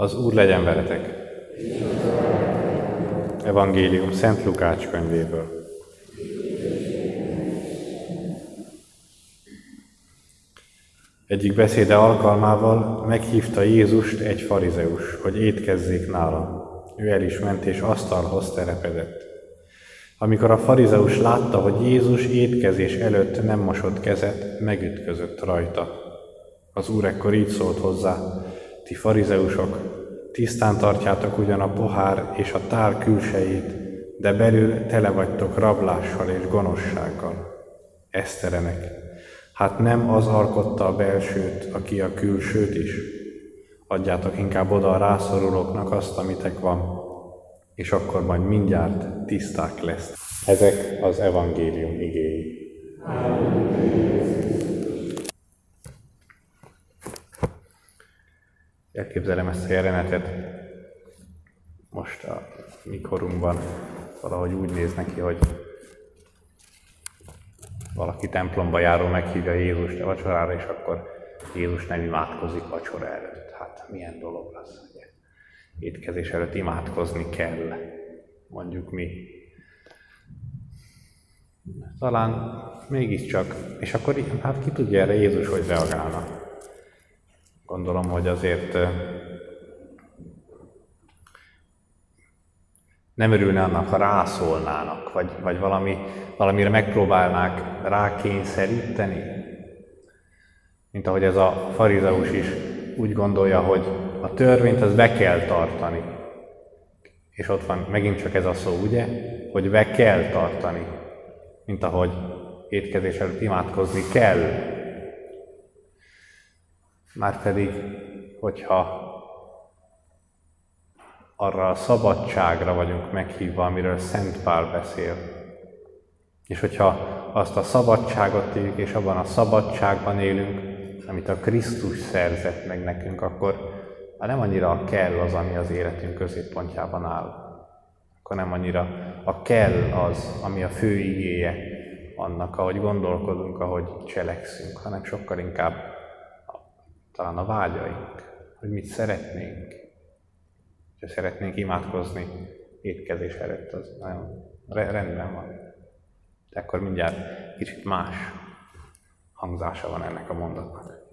Az Úr legyen veletek! Evangélium Szent Lukács könyvéből. Egyik beszéde alkalmával meghívta Jézust egy farizeus, hogy étkezzék nála. Ő el is ment és asztalhoz terepedett. Amikor a farizeus látta, hogy Jézus étkezés előtt nem mosott kezet, megütközött rajta. Az úr ekkor így szólt hozzá, ti farizeusok, tisztán tartjátok ugyan a pohár és a tár külsejét, de belül tele vagytok rablással és gonoszsággal. Eszterenek, hát nem az alkotta a belsőt, aki a külsőt is. Adjátok inkább oda a rászorulóknak azt, amitek van, és akkor majd mindjárt tiszták lesz. Ezek az evangélium igéi. Elképzelem ezt a jelenetet. Most a mikorunkban valahogy úgy néz neki, hogy valaki templomba járó meghívja Jézust a vacsorára, és akkor Jézus nem imádkozik vacsora előtt. Hát milyen dolog az, ugye? Étkezés előtt imádkozni kell, mondjuk mi. Talán mégiscsak, és akkor hát ki tudja erre Jézus, hogy reagálna. Gondolom, hogy azért nem örülne annak, ha rászólnának, vagy, vagy valami, valamire megpróbálnák rákényszeríteni. Mint ahogy ez a farizeus is úgy gondolja, hogy a törvényt az be kell tartani. És ott van megint csak ez a szó, ugye? Hogy be kell tartani. Mint ahogy étkezés előtt imádkozni kell. Márpedig, hogyha arra a szabadságra vagyunk meghívva, amiről Szent Pál beszél. És hogyha azt a szabadságot éljük, és abban a szabadságban élünk, amit a Krisztus szerzett meg nekünk, akkor már nem annyira kell az, ami az életünk középpontjában áll. Akkor nem annyira a kell az, ami a fő igéje annak, ahogy gondolkodunk, ahogy cselekszünk, hanem sokkal inkább talán a vágyaink, hogy mit szeretnénk, ha szeretnénk imádkozni étkezés előtt, az nagyon rendben van. De akkor mindjárt kicsit más hangzása van ennek a mondatnak.